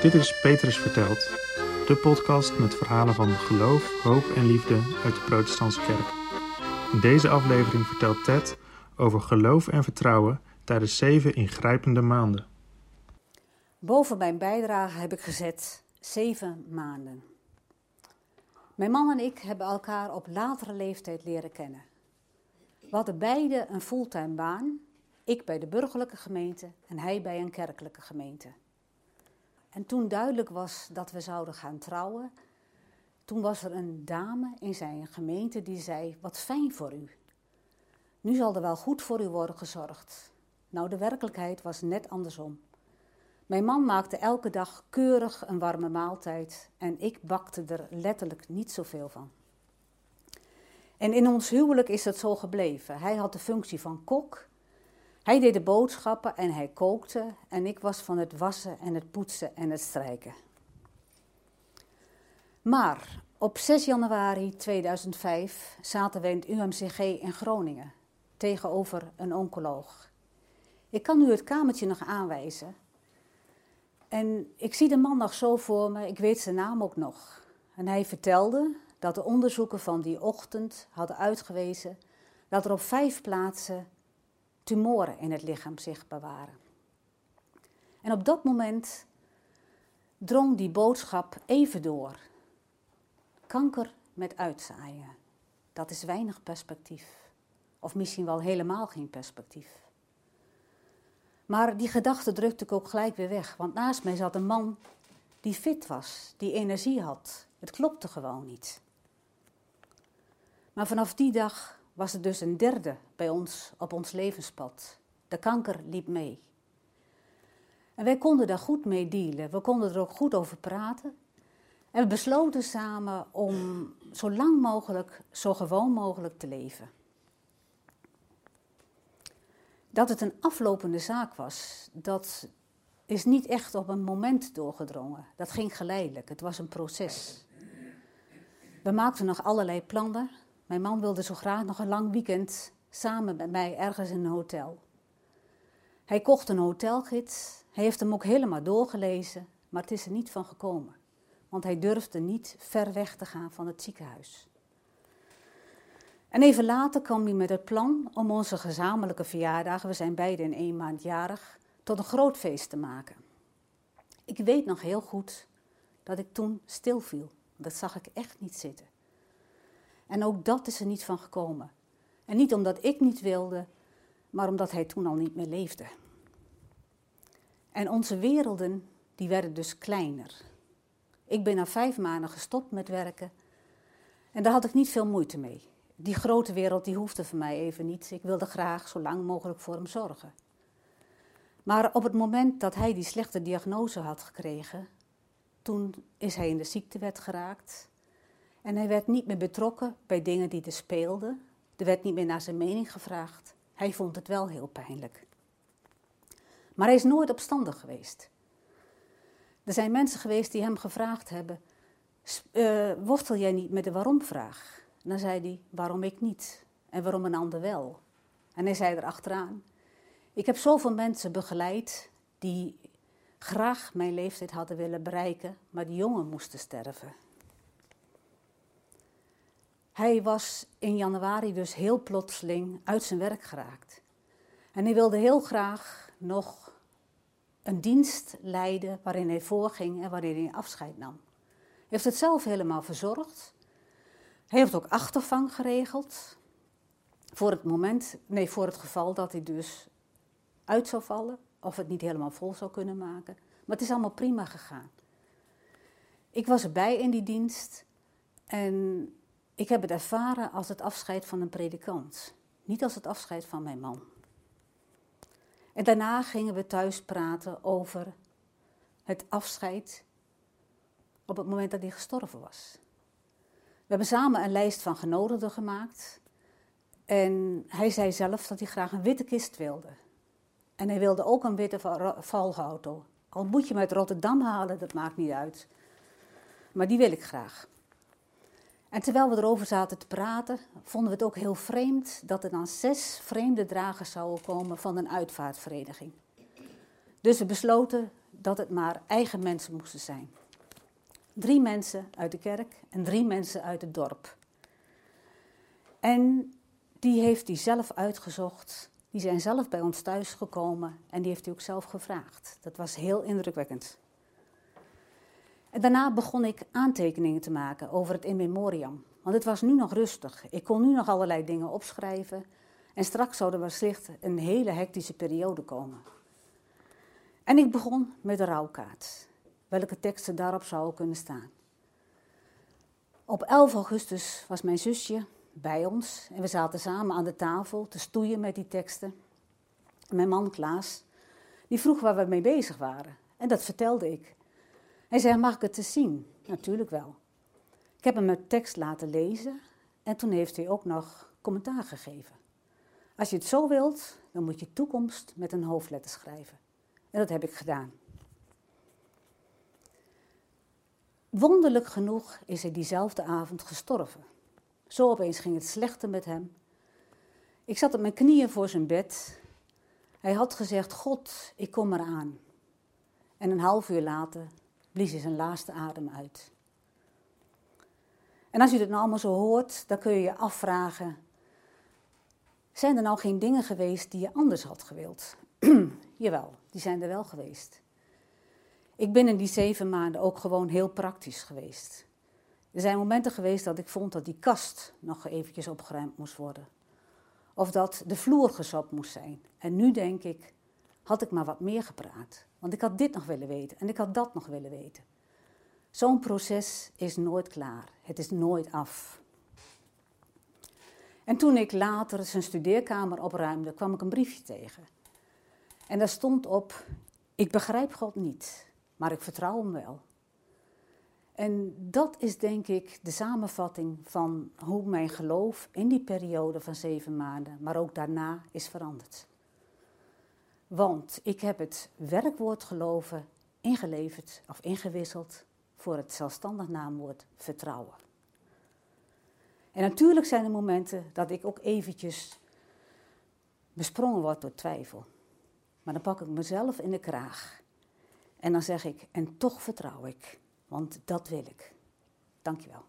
Dit is Petrus Vertelt, de podcast met verhalen van geloof, hoop en liefde uit de Protestantse Kerk. In deze aflevering vertelt Ted over geloof en vertrouwen tijdens zeven ingrijpende maanden. Boven mijn bijdrage heb ik gezet zeven maanden. Mijn man en ik hebben elkaar op latere leeftijd leren kennen. We hadden beide een fulltime baan, ik bij de burgerlijke gemeente en hij bij een kerkelijke gemeente. En toen duidelijk was dat we zouden gaan trouwen, toen was er een dame in zijn gemeente die zei: Wat fijn voor u. Nu zal er wel goed voor u worden gezorgd. Nou, de werkelijkheid was net andersom. Mijn man maakte elke dag keurig een warme maaltijd en ik bakte er letterlijk niet zoveel van. En in ons huwelijk is het zo gebleven. Hij had de functie van kok. Hij deed de boodschappen en hij kookte en ik was van het wassen en het poetsen en het strijken. Maar op 6 januari 2005 zaten we in het UMCG in Groningen tegenover een oncoloog. Ik kan u het kamertje nog aanwijzen. En ik zie de man nog zo voor me, ik weet zijn naam ook nog. En hij vertelde dat de onderzoeken van die ochtend hadden uitgewezen dat er op vijf plaatsen tumoren in het lichaam zichtbaar waren. En op dat moment drong die boodschap even door. Kanker met uitzaaien. Dat is weinig perspectief. Of misschien wel helemaal geen perspectief. Maar die gedachte drukte ik ook gelijk weer weg. Want naast mij zat een man die fit was, die energie had. Het klopte gewoon niet. Maar vanaf die dag was er dus een derde bij ons op ons levenspad. De kanker liep mee. En wij konden daar goed mee dealen. We konden er ook goed over praten. En we besloten samen om zo lang mogelijk, zo gewoon mogelijk te leven. Dat het een aflopende zaak was, dat is niet echt op een moment doorgedrongen. Dat ging geleidelijk, het was een proces. We maakten nog allerlei plannen. Mijn man wilde zo graag nog een lang weekend samen met mij ergens in een hotel. Hij kocht een hotelgids. Hij heeft hem ook helemaal doorgelezen, maar het is er niet van gekomen. Want hij durfde niet ver weg te gaan van het ziekenhuis. En even later kwam hij met het plan om onze gezamenlijke verjaardag, we zijn beide in één maand jarig, tot een groot feest te maken. Ik weet nog heel goed dat ik toen stilviel. Dat zag ik echt niet zitten. En ook dat is er niet van gekomen. En niet omdat ik niet wilde, maar omdat hij toen al niet meer leefde. En onze werelden, die werden dus kleiner. Ik ben na vijf maanden gestopt met werken en daar had ik niet veel moeite mee. Die grote wereld, die hoefde voor mij even niet. Ik wilde graag zo lang mogelijk voor hem zorgen. Maar op het moment dat hij die slechte diagnose had gekregen, toen is hij in de ziektewet geraakt. En hij werd niet meer betrokken bij dingen die er speelden. Er werd niet meer naar zijn mening gevraagd. Hij vond het wel heel pijnlijk. Maar hij is nooit opstandig geweest. Er zijn mensen geweest die hem gevraagd hebben: uh, wortel jij niet met de waarom-vraag? En dan zei hij: waarom ik niet? En waarom een ander wel? En hij zei erachteraan: ik heb zoveel mensen begeleid die graag mijn leeftijd hadden willen bereiken, maar die jongen moesten sterven. Hij was in januari dus heel plotseling uit zijn werk geraakt. En hij wilde heel graag nog een dienst leiden waarin hij voorging en waarin hij afscheid nam. Hij heeft het zelf helemaal verzorgd. Hij heeft ook achtervang geregeld. Voor het moment, nee, voor het geval dat hij dus uit zou vallen of het niet helemaal vol zou kunnen maken. Maar het is allemaal prima gegaan. Ik was erbij in die dienst en ik heb het ervaren als het afscheid van een predikant, niet als het afscheid van mijn man. En daarna gingen we thuis praten over het afscheid op het moment dat hij gestorven was. We hebben samen een lijst van genodigden gemaakt. En hij zei zelf dat hij graag een witte kist wilde. En hij wilde ook een witte valgauto. Al moet je hem uit Rotterdam halen, dat maakt niet uit. Maar die wil ik graag. En terwijl we erover zaten te praten, vonden we het ook heel vreemd dat er dan zes vreemde dragers zouden komen van een uitvaartvereniging. Dus we besloten dat het maar eigen mensen moesten zijn. Drie mensen uit de kerk en drie mensen uit het dorp. En die heeft hij zelf uitgezocht. Die zijn zelf bij ons thuis gekomen en die heeft hij ook zelf gevraagd. Dat was heel indrukwekkend. Daarna begon ik aantekeningen te maken over het in memoriam. Want het was nu nog rustig. Ik kon nu nog allerlei dingen opschrijven. En straks zou er wellicht een hele hectische periode komen. En ik begon met de rouwkaart. Welke teksten daarop zouden kunnen staan. Op 11 augustus was mijn zusje bij ons en we zaten samen aan de tafel te stoeien met die teksten. Mijn man Klaas, die vroeg waar we mee bezig waren en dat vertelde ik. Hij zei, mag ik het te zien? Natuurlijk wel. Ik heb hem mijn tekst laten lezen en toen heeft hij ook nog commentaar gegeven. Als je het zo wilt, dan moet je toekomst met een hoofdletter schrijven. En dat heb ik gedaan. Wonderlijk genoeg is hij diezelfde avond gestorven. Zo opeens ging het slechter met hem. Ik zat op mijn knieën voor zijn bed. Hij had gezegd: God, ik kom eraan. En een half uur later blies hij zijn laatste adem uit. En als u dit nou allemaal zo hoort, dan kun je je afvragen: zijn er nou geen dingen geweest die je anders had gewild? Jawel, die zijn er wel geweest. Ik ben in die zeven maanden ook gewoon heel praktisch geweest. Er zijn momenten geweest dat ik vond dat die kast nog eventjes opgeruimd moest worden. Of dat de vloer gesopt moest zijn. En nu denk ik, had ik maar wat meer gepraat. Want ik had dit nog willen weten en ik had dat nog willen weten. Zo'n proces is nooit klaar. Het is nooit af. En toen ik later zijn studeerkamer opruimde, kwam ik een briefje tegen. En daar stond op: Ik begrijp God niet, maar ik vertrouw hem wel. En dat is denk ik de samenvatting van hoe mijn geloof in die periode van zeven maanden, maar ook daarna is veranderd. Want ik heb het werkwoord geloven ingeleverd of ingewisseld voor het zelfstandig naamwoord vertrouwen. En natuurlijk zijn er momenten dat ik ook eventjes besprongen word door twijfel. Maar dan pak ik mezelf in de kraag. En dan zeg ik, en toch vertrouw ik. Want dat wil ik. Dankjewel.